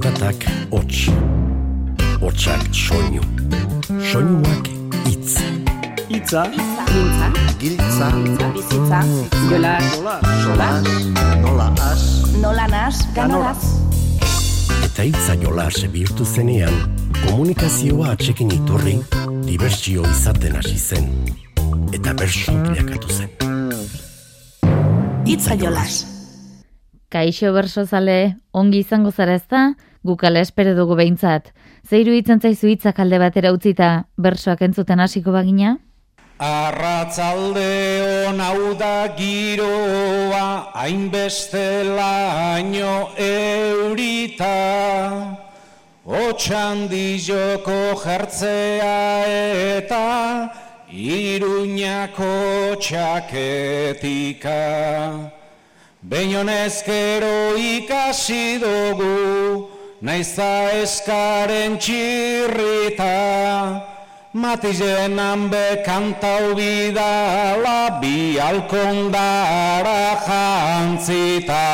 Zaratak hots, hotsak soinu, soinuak itz. Itza, Giltza, Giltza, bizitza, jola, solas, nola as, nola nas, ganoraz. Eta itza jolas bihurtu zenean, komunikazioa atxekin iturri, dibertsio izaten hasi zen. Eta bersu bilakatu zen. Itza jolas. Kaixo bersozale, ongi izango zara ezta? Gukala espero dugu behintzat. Zeiru itzen zaizu hitzak alde batera utzita, bersoak entzuten hasiko bagina? arratzalde hon hau da giroa, hainbeste laino eurita. Otxandizoko jertzea eta iruñako txaketika. Beinonezkero ikasi dugu, naiza eskaren txirrita. Matizenan bekantau bidala, bi alkondara jantzita.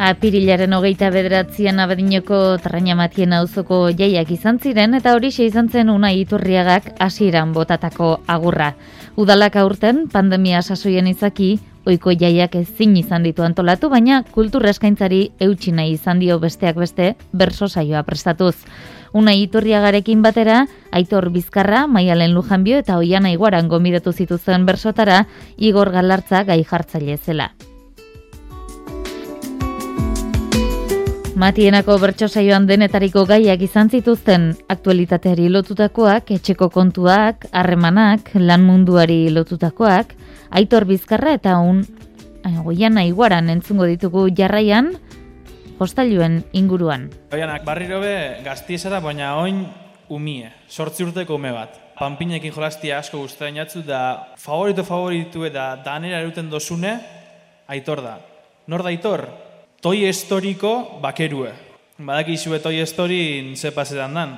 Apirilaren hogeita bederatzean abadinoko trainamatien auzoko jaiak izan ziren eta hori izan zen una iturriagak hasieran botatako agurra. Udalak aurten pandemia sasoien izaki, oiko jaiak ezin izan ditu antolatu, baina kultur eskaintzari eutsi nahi izan dio besteak beste berso saioa prestatuz. Una iturriagarekin batera, Aitor Bizkarra, Maialen Lujanbio eta Oiana Iguaran gomidatu zituzen bersotara, Igor Galartza gai jartzaile zela. Matienako bertso saioan denetariko gaiak izan zituzten aktualitateari lotutakoak, etxeko kontuak, harremanak, lan munduari lotutakoak, Aitor Bizkarra eta un goiana iguaran entzungo ditugu jarraian, hostailuen inguruan. Oianak, barriro be gaztiesara, baina oin umie, sortzi urteko ume bat. Panpinekin jolastia asko guztain jatzu da favorito favoritu eta danera eruten dosune, aitor da. Nor da aitor? Toi historiko bakerue. Badakizue Toi Story ze pasetan dan.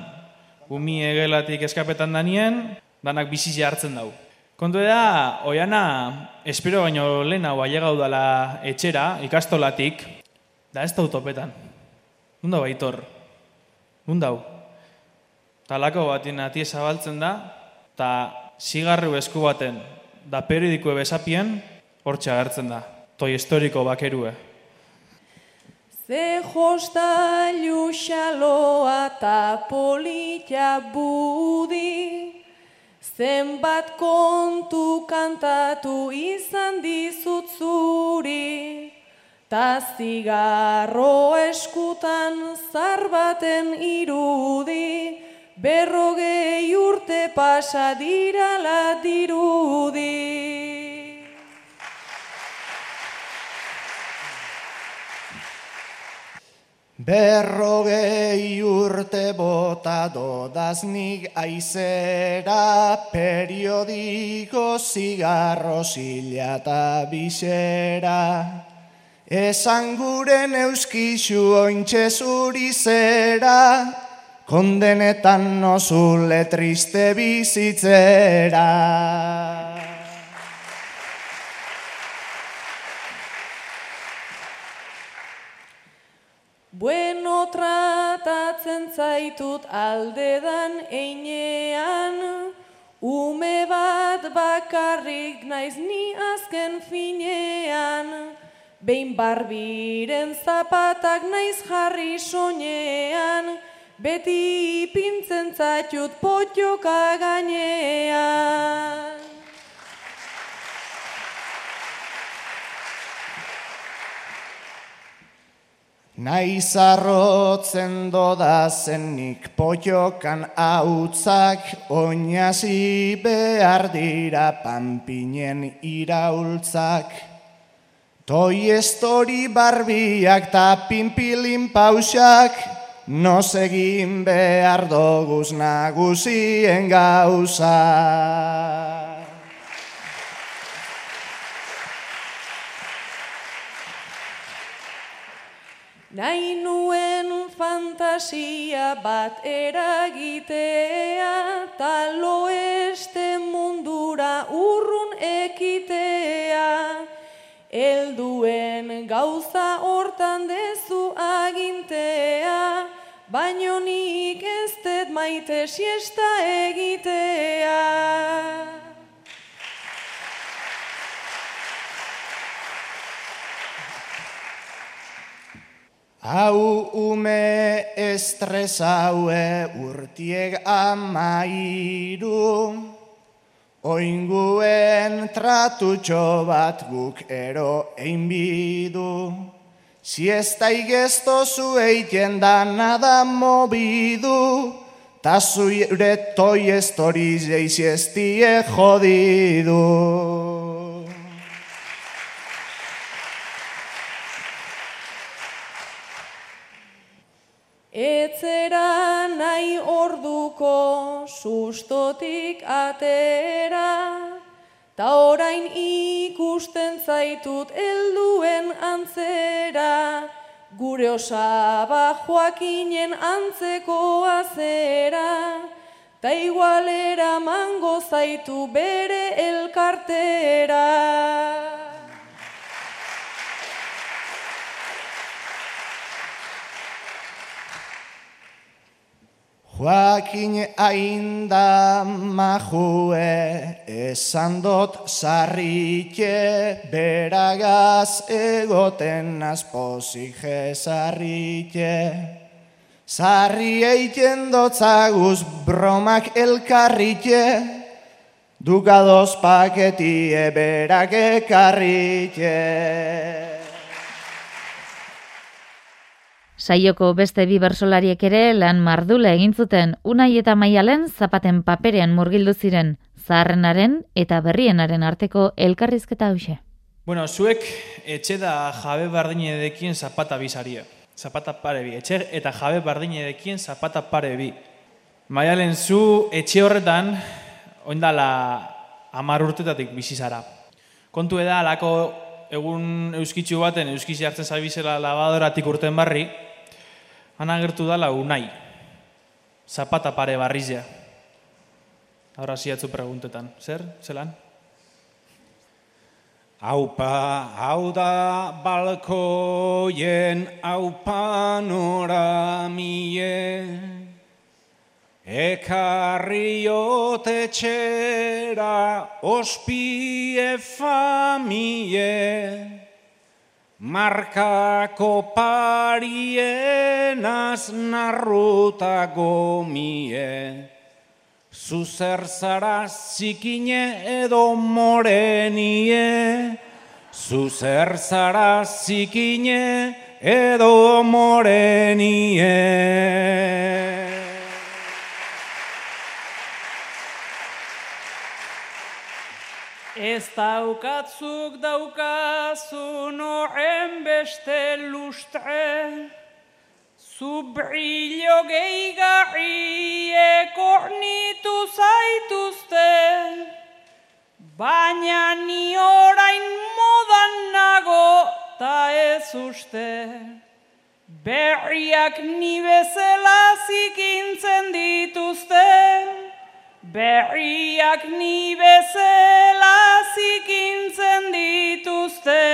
Umi egelatik eskapetan danien, danak bizizia hartzen dau. Kontu da, oiana, espero baino lehen hau ailegau dala etxera, ikastolatik, da ez da utopetan. Nunda baitor? Nundau? Talako batin atie zabaltzen da, eta zigarru esku baten, da periodikoe besapien, hortxe agertzen da. Toi historiko bakerue. Ze jostailu xaloa ta polita budi, zenbat kontu kantatu izan dizut zuri, ta zigarro eskutan zar baten irudi, berrogei urte pasa dirala dirudi. Berrogei urte bota dodaznik aizera, periodiko zigarro zila eta bisera. Esan guren euskixu ointxe zera, kondenetan nozule triste bizitzera. Bueno tratatzen zaitut aldedan einean, ume bat bakarrik naiz ni azken finean, behin barbiren zapatak naiz jarri soinean, beti ipintzen zaitut potioka gainean. Naiz arrotzen dodazenik potiokan hautzak, oinazi behar dira panpinen iraultzak. Toi estori barbiak ta pinpilin pausak, nos egin behar doguz nagusien gauza. Nahi nuen fantasia bat eragitea, talo este mundura urrun ekitea. Elduen gauza hortan dezu agintea, baino nik ez maite siesta egitea. Hau ume estres haue urtieg amairu, oinguen tratutxo bat guk ero einbidu. Si ez da igesto zu eiten da nada mobidu, ta zure toi estoriz eizi ez die jodidu. Etzera nahi orduko sustotik atera, ta orain ikusten zaitut helduen antzera, gure osaba joakinen antzeko azera, ta igualera mango zaitu bere elkartera. Joakin ainda majue, esan dot sarritxe, beragaz egoten azpozik jezarritxe. Sarri eiten dotzaguz bromak elkarritxe, dukadoz paketie berak ekarritxe. Saioko beste bi bersolariek ere lan mardula egin zuten Unai eta Maialen zapaten paperean murgildu ziren zaharrenaren eta berrienaren arteko elkarrizketa hause. Bueno, zuek etxe da jabe bardinedekien zapata bizaria. Zapata pare bi. Etxe eta jabe bardinedekien zapata pare bi. Maialen zu etxe horretan oindala amar urtetatik bizi zara. Kontu eda alako egun euskitzu baten euskizi hartzen zabizela labadoratik urten barri, han agertu dala unai. Zapata pare barrizea. Ahora ziatzu preguntetan. Zer? Zelan? Aupa, hau da balkoien, aupa nora mie, ekarri txera ospie famie, markako parienaz narruta gomie, Zuzer zara zikine edo morenie, Zuzer zara zikine edo morenie. Ez daukatzuk daukazun horren beste lustre, zu brillo gehigarriek ornitu zaituzte, baina ni orain modan nago ta ez uste. Berriak ni bezala zikintzen dituzte, berriak ni bezala zikintzen dituzte.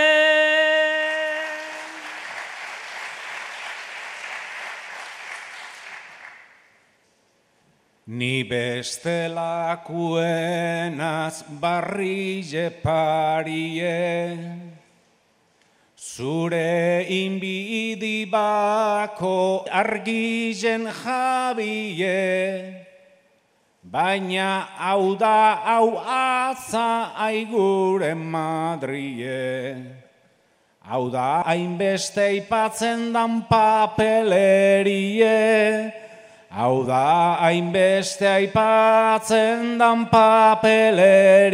Ni bestelakuenaz barrile parie, zure inbidi bako argizen jabie, Baina hau da hau atza aigure madrie. Hau da hainbeste ipatzen dan papelerie. Hau da hainbeste aipatzen dan papelerie.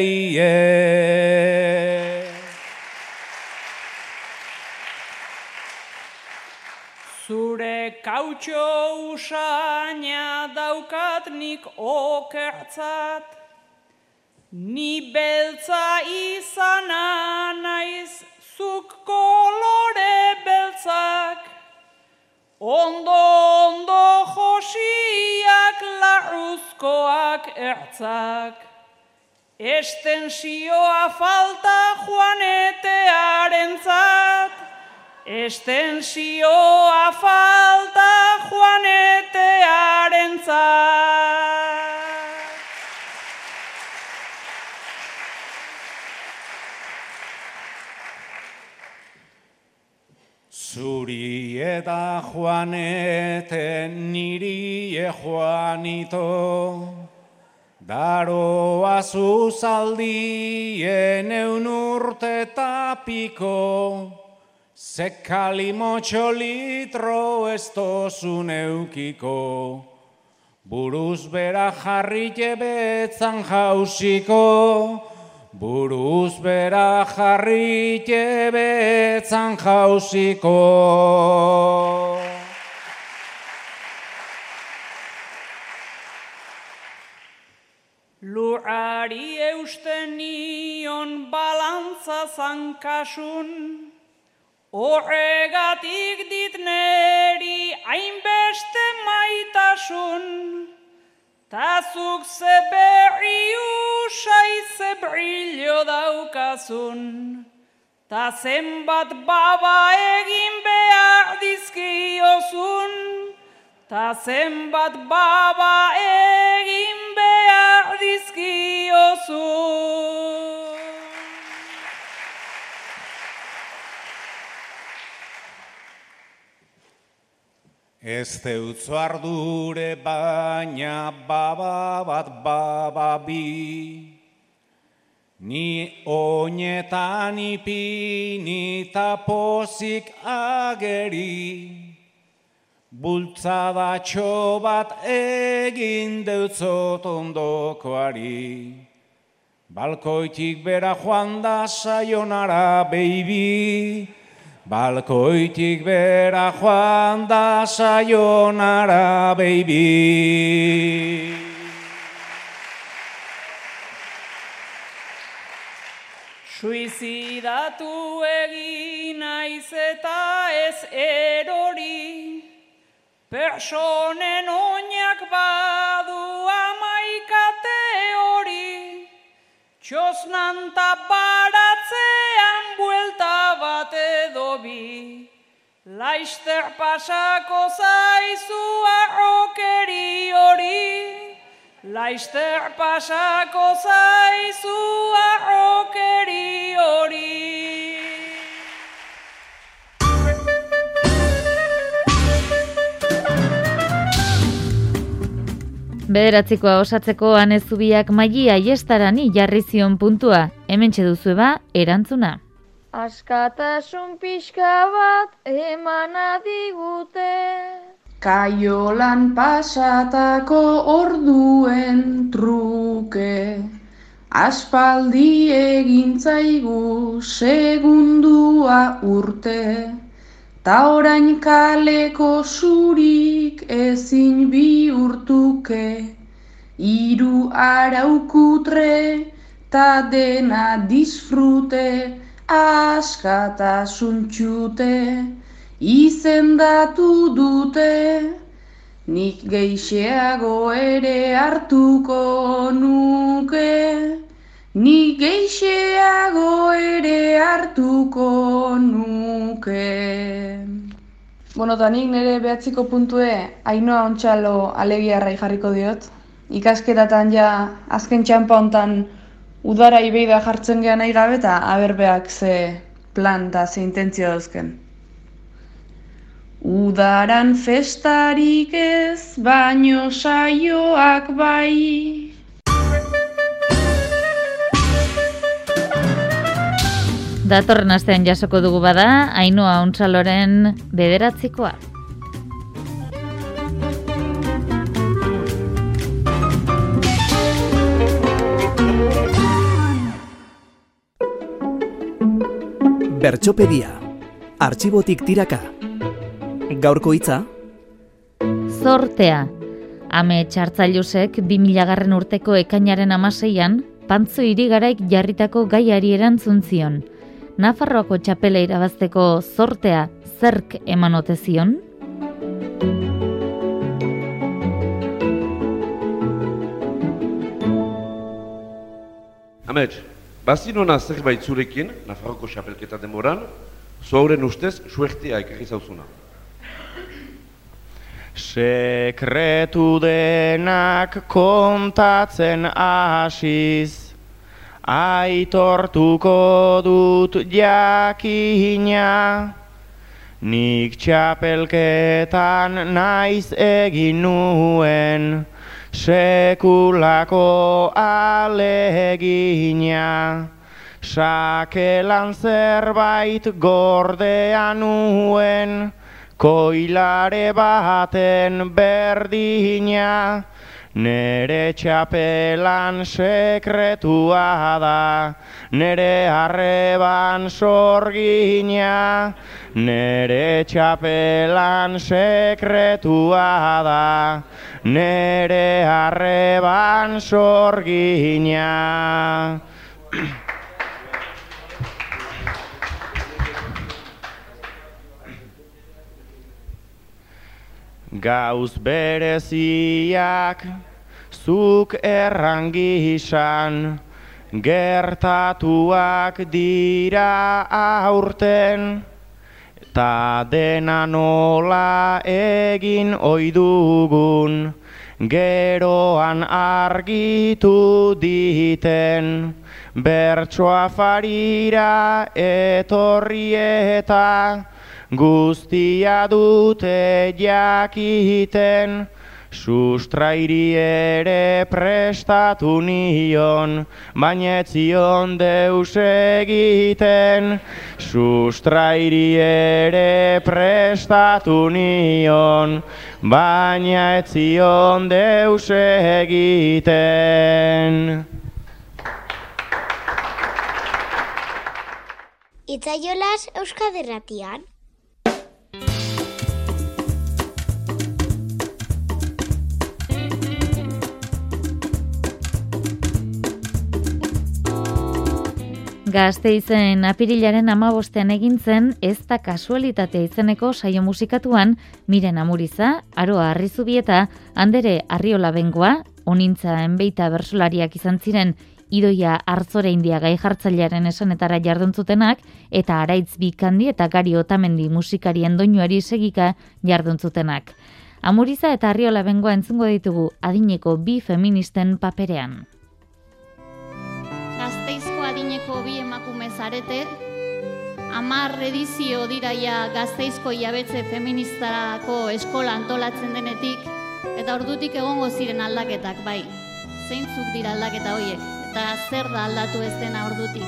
Zure kautxo usaina daukat nik okertzat, Ni beltza izana naiz zuk kolore beltzak, Ondo ondo josiak larruzkoak ertzak, Estensioa falta joanetearen zat, Estensioa falta joanetearen. Zuri eta joanete niri e joanito, Daroa zuzaldien eun urte tapiko, Zekali motxo litro ez tozun eukiko, Buruz bera jarri jebetzan jausiko, Buruz bera jarri jebetzan jausiko. Lurari eusten nion balantza zankasun, Horregatik dit neri hainbeste maitasun, Tazuk ze berri usai ze brillo daukazun, Ta zenbat baba egin behar dizkiozun, Ta zenbat baba egin behar dizkiozun. Ez deutzu ardure baina baba bat baba bi, Ni oinetan ipini ta pozik ageri, Bultzadatxo bat egin deutzot ondokoari, Balkoitik bera joan da saionara baby, Balkoitik bera joan da saionara baby. Suizidatu egin naiz eta ez erori, Personen oinak badu amaikate hori, Txosnan ta Laister pasako zaizu arrokeri hori, Laister pasako zaizu arrokeri hori. Bederatzikoa osatzeko anezubiak magia iestarani jarri zion puntua. Hemen duzu eba, erantzuna. Askatasun pixka bat emana digute. Kaiolan pasatako orduen truke, aspaldi egintzaigu segundua urte, ta orain kaleko zurik ezin bihurtuke, hiru araukutre ta dena disfrute, askatasun txute, izendatu dute, nik geixeago ere hartuko nuke, nik geixeago ere hartuko nuke. Bueno, eta nik nire behatziko puntue hainoa ontxalo alegiarrai jarriko diot. Ikasketatan ja azken txampa hontan udara ibeida jartzen gehan nahi gabe eta aberbeak ze plan eta ze intentzio dauzken. Udaran festarik ez, baino saioak bai. Datorren astean jasoko dugu bada, Ainhoa Untzaloren bederatzikoa. Bertxopedia, Artxibotik tiraka. Gaurko hitza? Zortea. Ame txartzailusek 2000 garren urteko ekainaren amaseian, pantzu irigaraik jarritako gaiari erantzun zion. Nafarroako txapela irabazteko zortea zerk emanote zion? Amets, bazinona zerbait zurekin, Nafarroko xapelketa demoran, zuauren ustez, suertea ekarri zauzuna. Sekretu denak kontatzen asiz, aitortuko dut jakina, nik txapelketan naiz egin nuen, sekulako alegina. Sakelan zerbait gordean nuen, koilare baten berdina, nere txapelan sekretua da, nere arreban sorgina, nere txapelan sekretua da, nere arreban sorgina. Gauz bereziak zuk errangisan gertatuak dira aurten ta dena nola egin oidugun geroan argitu diten. Bertsoa farira etorrieta guztia dute jakiten, sustrairi ere prestatu nion, baina etzion deus egiten, sustrairi ere prestatu nion, baina etzion deus egiten. Itzaiolas Euskaderratian. Gazteizen apirilaren amabostean egin zen ez da kasualitatea izeneko saio musikatuan miren amuriza, aroa arrizubieta, handere arriola bengoa, onintza enbeita bersolariak izan ziren idoia hartzore india gai jartzailearen esanetara jarduntzutenak eta araitz bikandi eta gari otamendi musikarien doinuari segika jarduntzutenak. Amuriza eta arriola bengoa entzungo ditugu adineko bi feministen paperean. Zarete, amar edizio diraia gazteizko jabetze feministarako eskola antolatzen denetik, eta ordutik egongo ziren aldaketak, bai. Zeintzuk dira aldaketa horiek, eta zer da aldatu ez dena ordutik.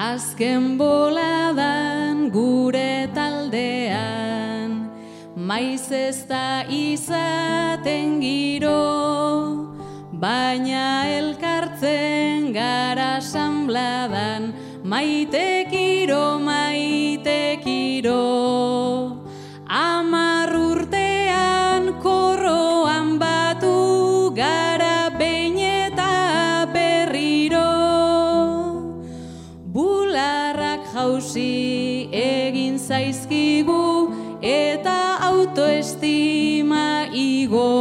Azken boladan gure taldean, maiz ez da izaten giro, baina elkartzen gara sanbladan, maite kiro, zaizkigu eta autoestima igo.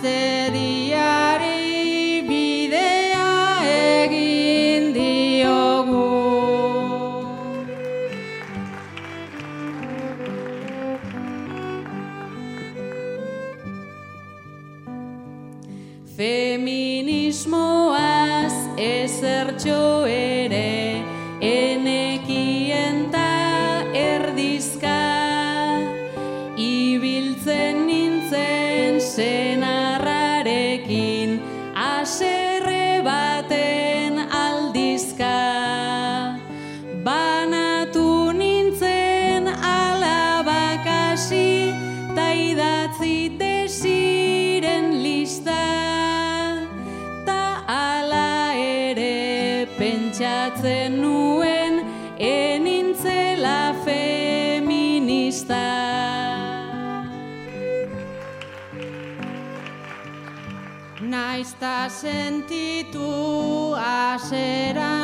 hacer. eta sentitu aseran.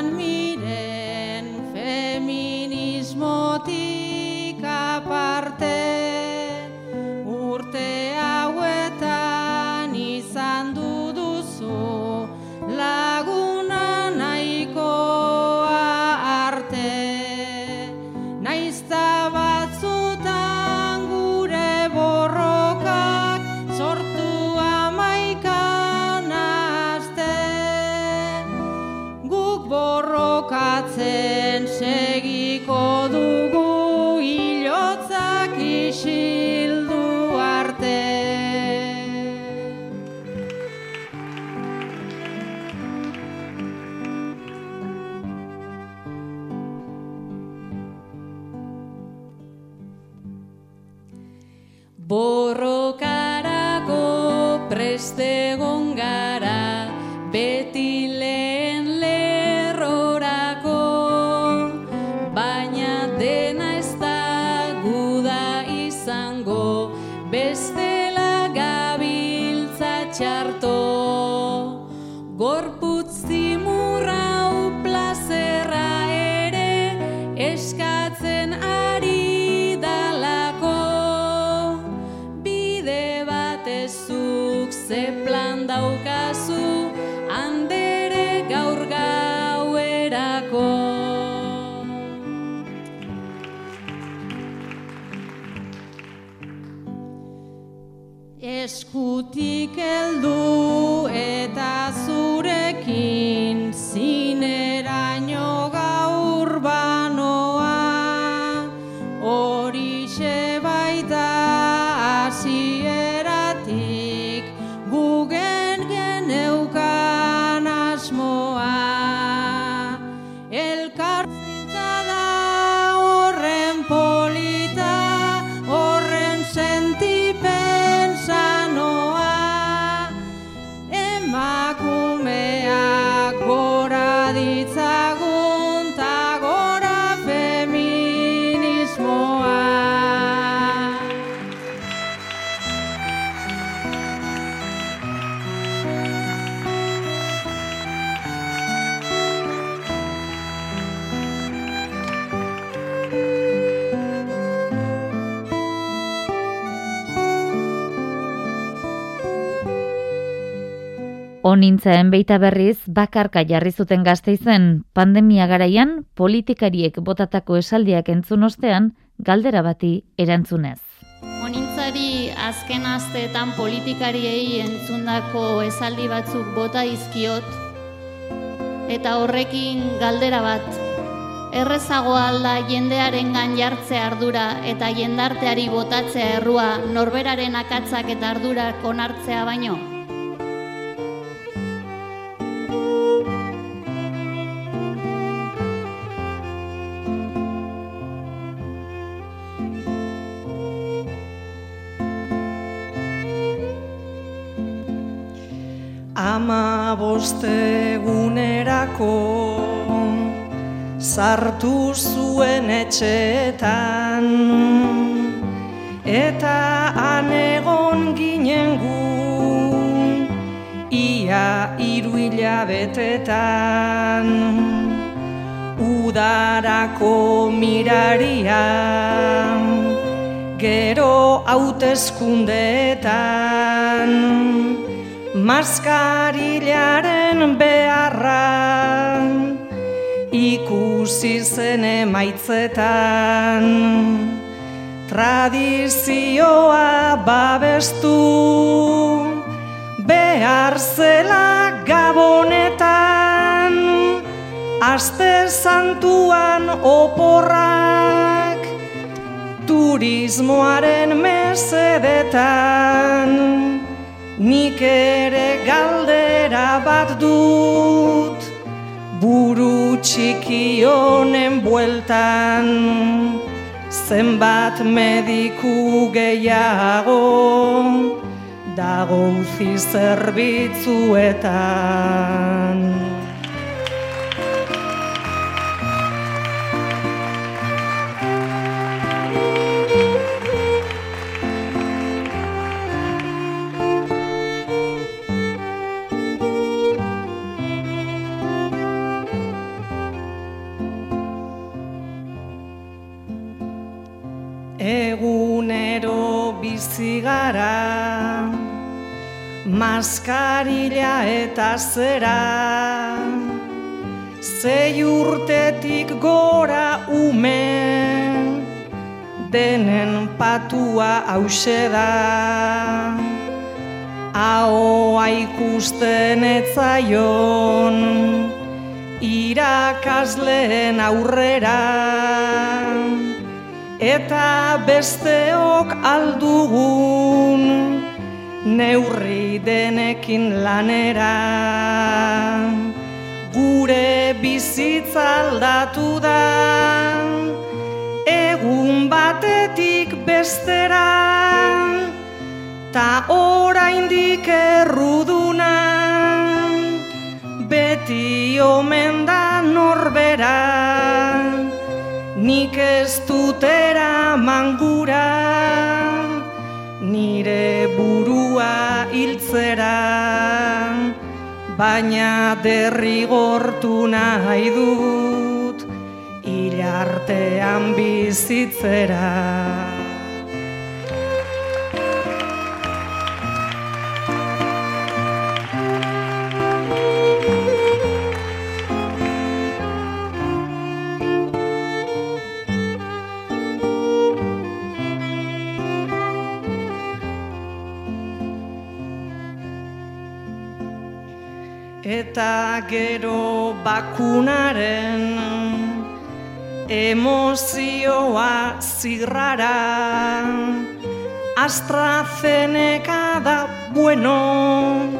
Egon nintzen beita berriz bakarka jarri zuten gazteizen pandemia garaian politikariek botatako esaldiak entzun ostean galdera bati erantzunez. Onintzari azken asteetan politikariei entzundako esaldi batzuk bota dizkiot eta horrekin galdera bat. Errezagoa alda jendearengan jartze ardura eta jendarteari botatzea errua norberaren akatzak eta ardurak onartzea baino. Ama bostegunerako sartu zuen etxeetan. Eta anegon ginen gu ia hiru hilabetetan. Udarako mirarian gero hauteskundeetan maskarilaren beharra ikusi zen emaitzetan. Tradizioa babestu behar zela gabonetan. Aste santuan oporrak turismoaren mesedetan nik ere galdera bat dut buru txiki honen bueltan zenbat mediku gehiago dago uzi zerbitzuetan. Egunero bizi gara Maskarila eta zera. Zei urtetik gora ume Denen patua hause da. Ahoa ikusten etzaion Irakasleen aurrera eta besteok aldugun neurri denekin lanera. Gure bizitza aldatu da egun batetik bestera. Ta oraindik erruduna beti omen da norbera nik ez dutera mangura nire burua hiltzera. Baina derrigortu nahi dut hilartean bizitzera eta gero bakunaren emozioa zirrara. AstraZeneca da bueno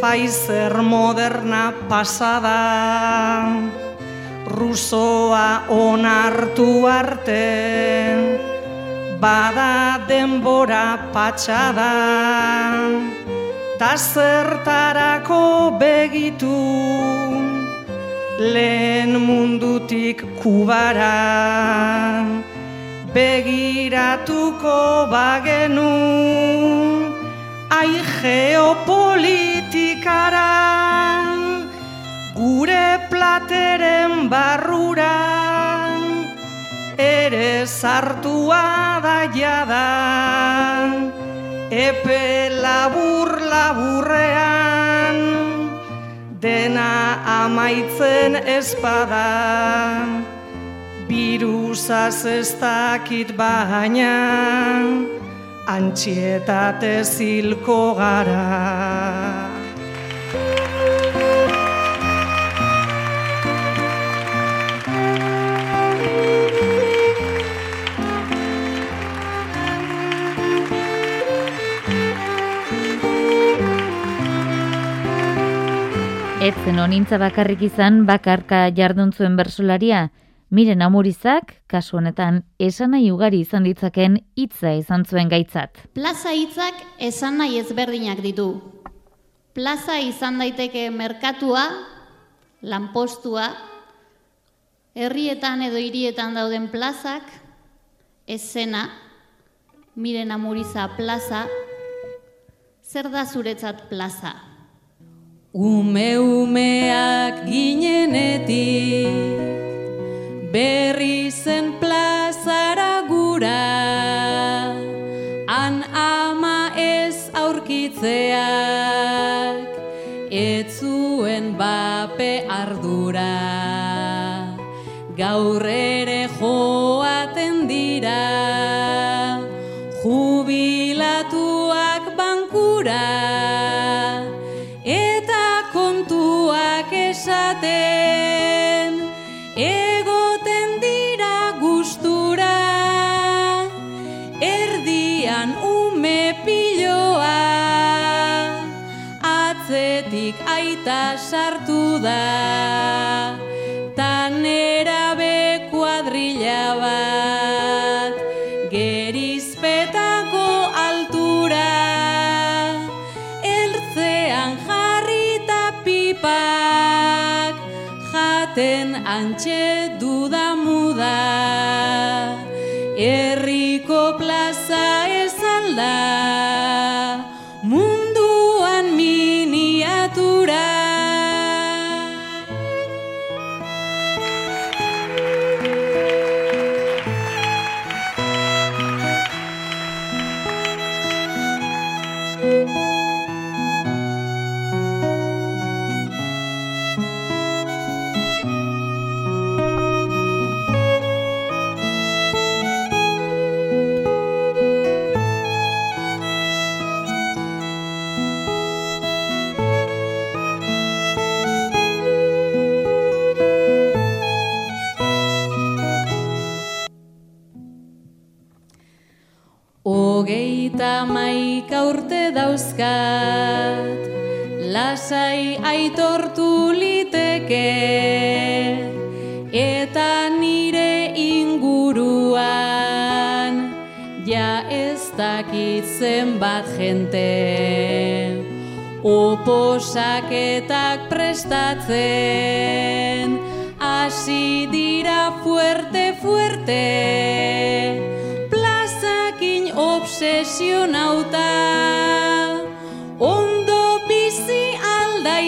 Pfizer moderna pasada. Rusoa onartu arte Bada denbora patxada Ta zertarako begitu lehen mundutik kubara. Begiratuko bagenu ai geopolitikara. Gure plateren barrura ere sartua da jada epe labur laburrean dena amaitzen espada birusaz ez dakit baina antxietate zilko gara zen onintza bakarrik izan bakarka jardun zuen bersolaria, miren amurizak, kasu honetan, esan nahi ugari izan ditzaken hitza izan zuen gaitzat. Plaza hitzak esan nahi ezberdinak ditu. Plaza izan daiteke merkatua, lanpostua, herrietan edo hirietan dauden plazak, esena, miren amuriza plaza, zer da zuretzat plaza? Ume umeak ginenetik berri zen plazara gura. Han ama ez aurkitzeak ez zuen bape ardura. Gaur ere joaten dira da tan erabe kuadrilla bat gerizpetako altura ertzean jarrita pipak jaten antxe duda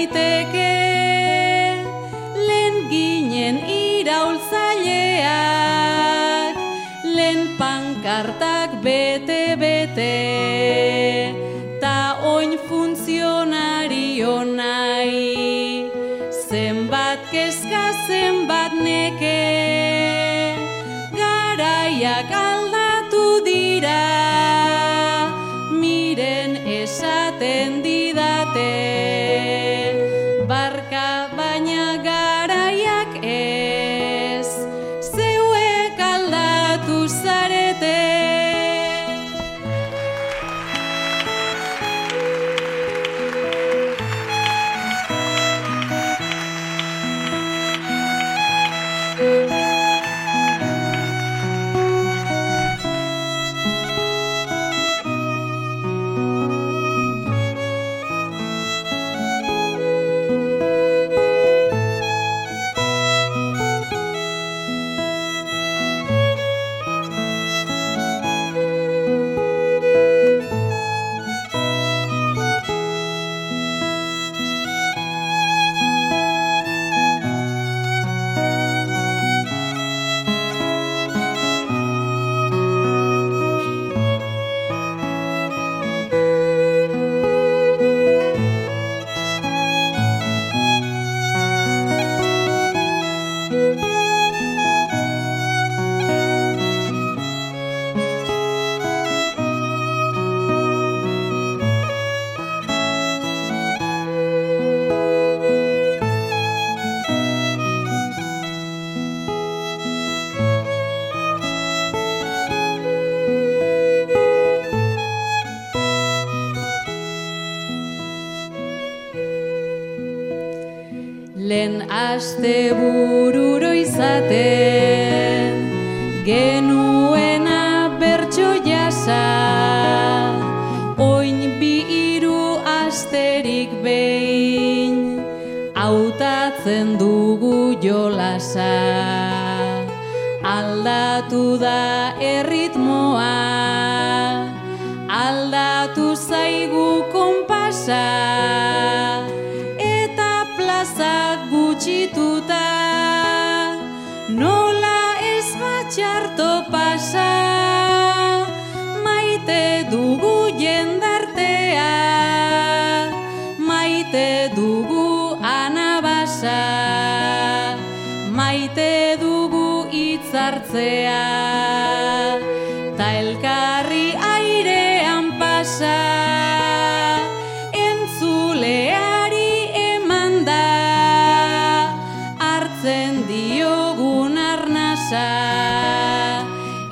aldaiteke lehen ginen iraultzaileak lehen pankartak bete-bete. Ta oin funtzionario nahi zenbat kezka zenbat neke. Garaiak aldatu dira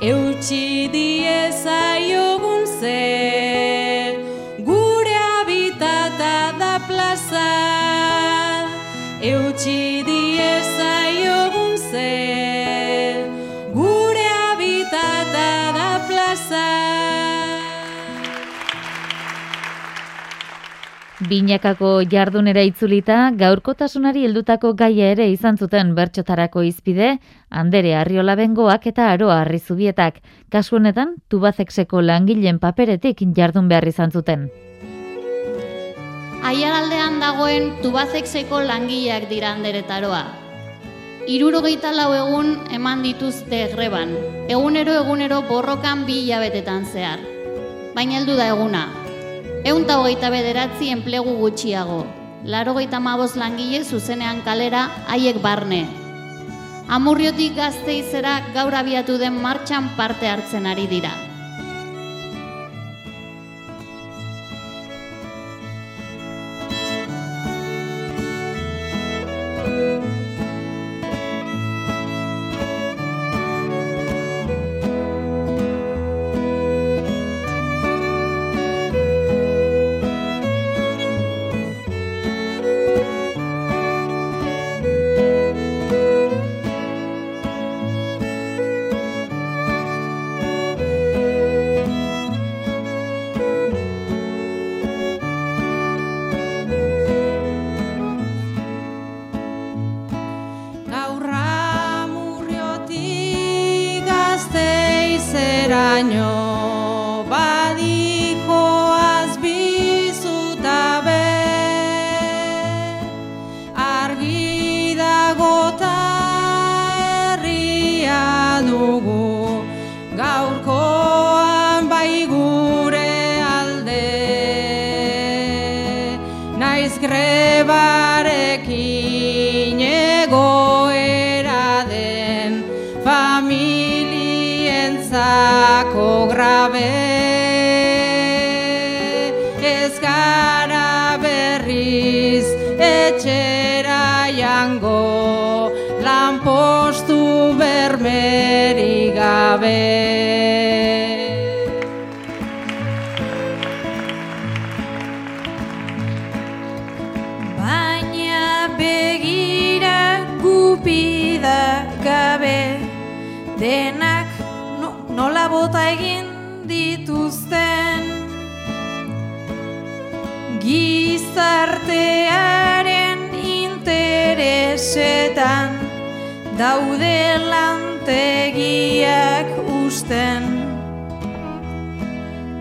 eu te digo. Binakako jardunera itzulita, gaurkotasunari heldutako gaia ere izan zuten bertxotarako izpide, Andere Arriola Bengoak eta Aroa Arrizubietak, kasu honetan Tubazexeko langileen paperetik jardun behar izan zuten. Aiaraldean dagoen Tubazexeko langileak dira anderetaroa. Irurogeita lau egun eman dituzte greban, egunero egunero borrokan bi hilabetetan zehar. Baina heldu da eguna, Eunta hogeita bederatzi enplegu gutxiago. Laro geita maboz langile zuzenean kalera haiek barne. Amurriotik gazteizera gaur abiatu den martxan parte hartzen ari dira. Gaur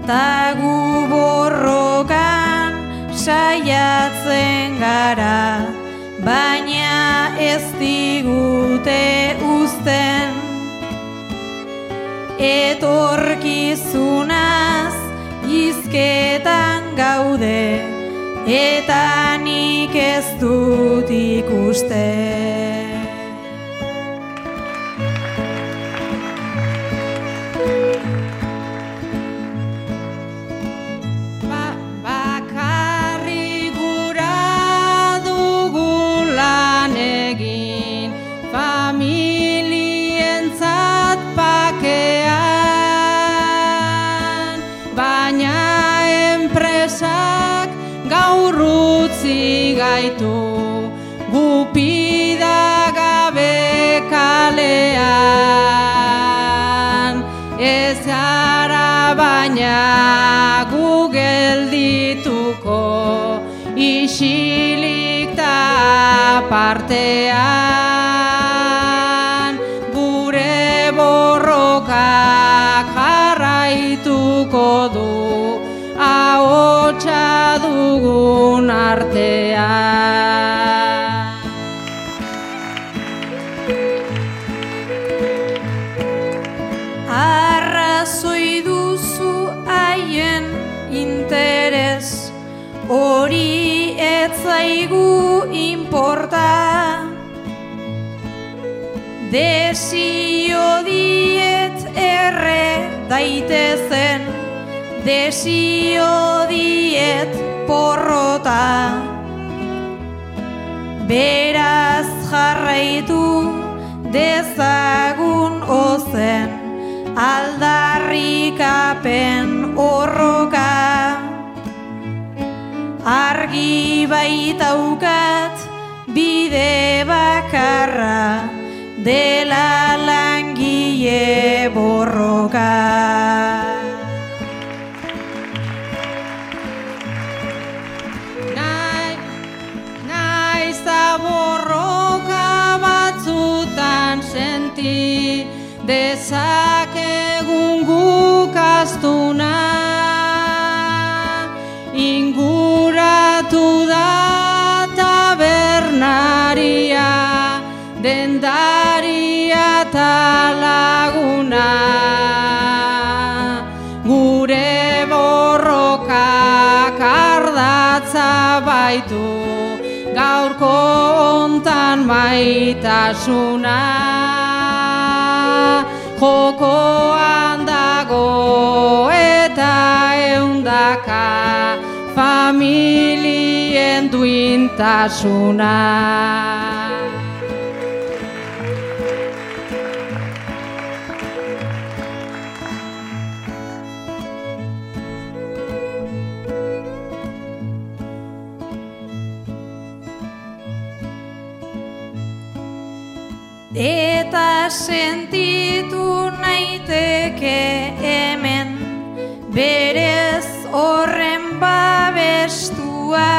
Tagu borrokan saiatzen gara Baina ez digute uzten. Etorkizunaz izketan gaude Eta nik ez dut ikusten gaitu gupida gabe kalean ez gara baina gu geldituko isilik ta partean. Interes Hori etzaigu inporta. Desio diet erre daitezen Desio diet porrota. Beraz jarraitu dezagun ozen aldarrikapen horroka argi baitaukat bide bakarra dela langile borroka. Borroka batzutan senti dezakegun guk astuna inguratu da tabernaria dendaria eta laguna. Gure borrokak ardatza baitu gaurko hontan maitasuna. Jokoan dago eta eundaka familien duintasuna. Eta sentitu naiteke hemen berez horren babestua.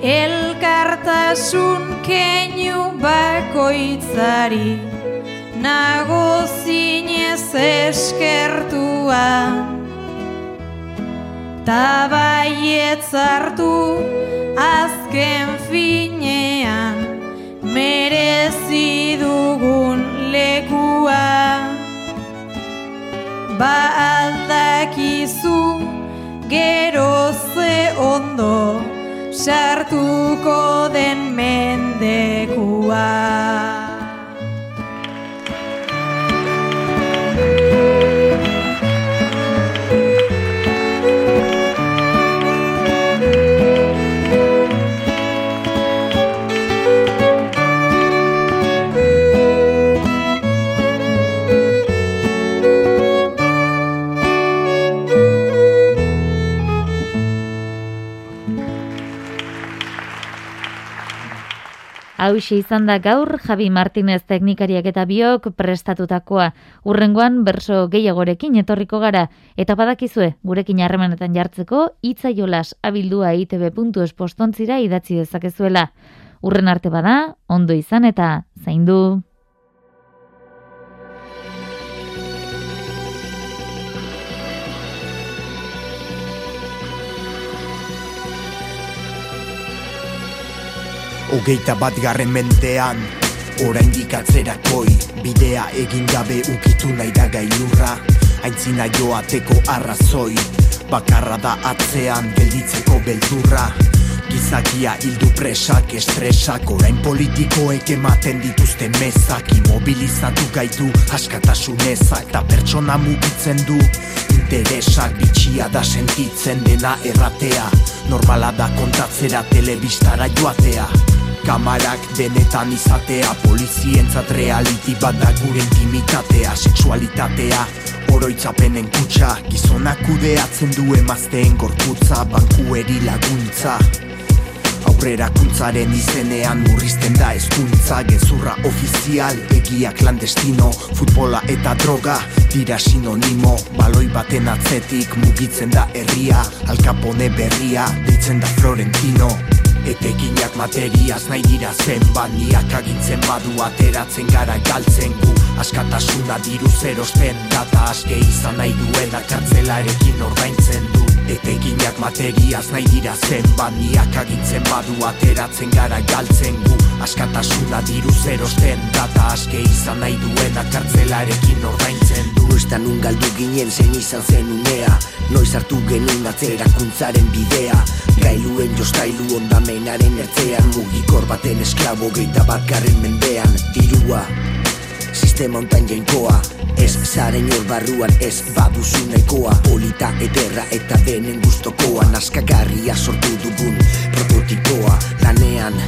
Elkartasun keinu bakoitzari nago zinez eskertua Tabaietz hartu azken finean merezi dugun lekua. Ba aldakizu gero ze ondo sartuko den mendekua Hauxe izan da gaur Javi Martinez teknikariak eta biok prestatutakoa. Urrengoan berso gehiagorekin etorriko gara eta badakizue gurekin harremanetan jartzeko hitza jolas abildua itb.espostontzira idatzi dezakezuela. Urren arte bada, ondo izan eta zaindu. Hogeita bat garren mendean Oraindik atzerakoi Bidea egin gabe ukitu nahi da gailurra Aintzina joateko arrazoi Bakarra da atzean gelditzeko beldurra Gizakia hildu presak, estresak Orain politikoek ematen dituzte mezak Imobilizatu gaitu askatasunezak Ta pertsona mugitzen du interesak Bitxia da sentitzen dena erratea Normala da kontatzera telebistara joatea Kamarak denetan izatea Polizientzat reality bat da gure intimitatea Sexualitatea oroitzapenen kutsa Gizonak kudeatzen du emazteen gorputza Bankueri laguntza. Aurrerakuntzaren izenean murrizten da hezkuntza gezurra ofizial egia clandestino futbola eta droga dira sinonimo baloi baten atzetik mugitzen da herria alkapone berria deitzen da Florentino Etekinak materiaz nahi dira zen baniak agintzen badu ateratzen gara galtzen gu. Askatasuna diru zerosten data aske izan nahi duena kartzelarekin ordaintzen du. Etekinak materiaz nahi dira zen baniak agintzen badu ateratzen gara galtzen gu. Askatasuna diru zerosten data aske izan nahi duena kartzelarekin ordaintzen du Noiztan un galdu ginen zen izan zen unea Noiz hartu genuen atzerakuntzaren bidea. Gailuen jostailu ondamenaren ertzean Mugikor baten esklabo geita batkarren mendean. Dirua, sistema ontan jainkoa. Ez zaren hor barruan ez baduzu nahikoa. Polita ederra eta benen guztokoa Naskagarria sortu dugun prototipoa Lanean,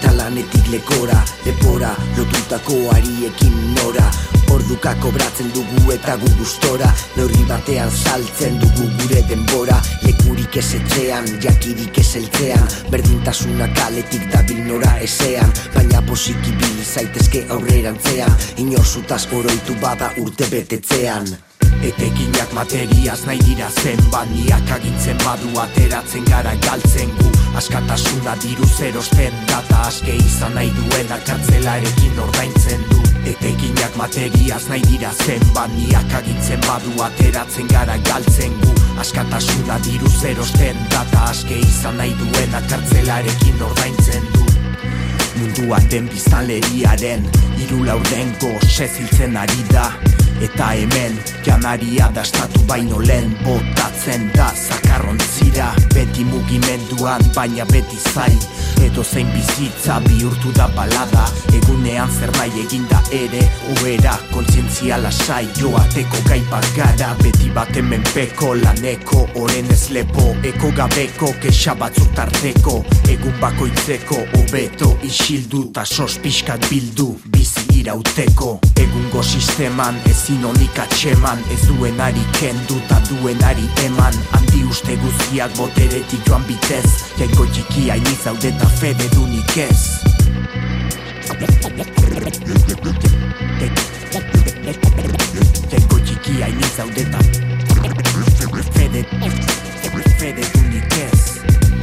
talanetik lekora Lepora, lotutako ariekin nora. Orduka kobratzen dugu eta gu gustora. Neurri batean saltzen dugu gure denbora. Lekurik ez etxean, jakirik ez eltzean. Berdintasuna kaletik dabil nora ezean Baina posiki bil zaitezke aurrerantzean. Inorzutaz oroitu bada urte betetzean Etekinak materiaz nahi dira zen baniak agintzen badu ateratzen gara galtzen gu. Askatasuna diru zerosten data aske izan nahi duena kartzelarekin ordaintzen du. Etekinak materiaz nahi dira zen baniak agintzen badu ateratzen gara galtzen gu. Askatasuna diru zerosten data aske izan nahi duena kartzelarekin ordaintzen du Munduan den biztanleriaren Iru laurdengo seziltzen ari da. Eta hemen janaria dastatu baino lehen Botatzen da. Zakarrontzira Beti mugimenduan baina beti zai. Edo zein bizitza bihurtu da balada Egunean zer nahi eginda ere. Oera kontzientzia lasai joateko gai gara. Beti baten menpeko laneko Oren ez lepo eko gabeko Kexa batzuk tarteko. Egun bakoitzeko hobeto isildu Ta sos pixkat bildu. Bizi irauteko Egungo sisteman ezin honik atxeman Ez duenari kendu ta duenari eman. Handi uste guztiak boteretik joan bitez. Jainko txiki hain izaudeta fede dunik ez. Jainko txiki hain izaudeta fede, fede dunik ez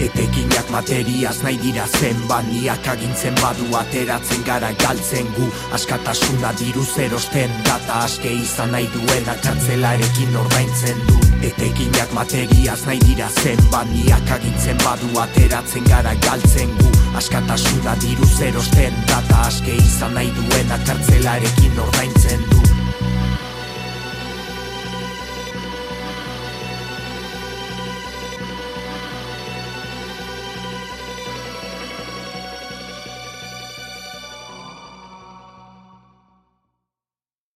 Etekinak materiaz nahi dira zen baniak agintzen badu ateratzen gara galtzen gu. Askatasuna diru zerosten data aske izan nahi duena kartzelarekin ordaintzen du. Etekinak materiaz nahi dira zen baniak agintzen badu ateratzen gara galtzen gu. Askatasuna diru zerosten data aske izan nahi duena kartzelarekin ordaintzen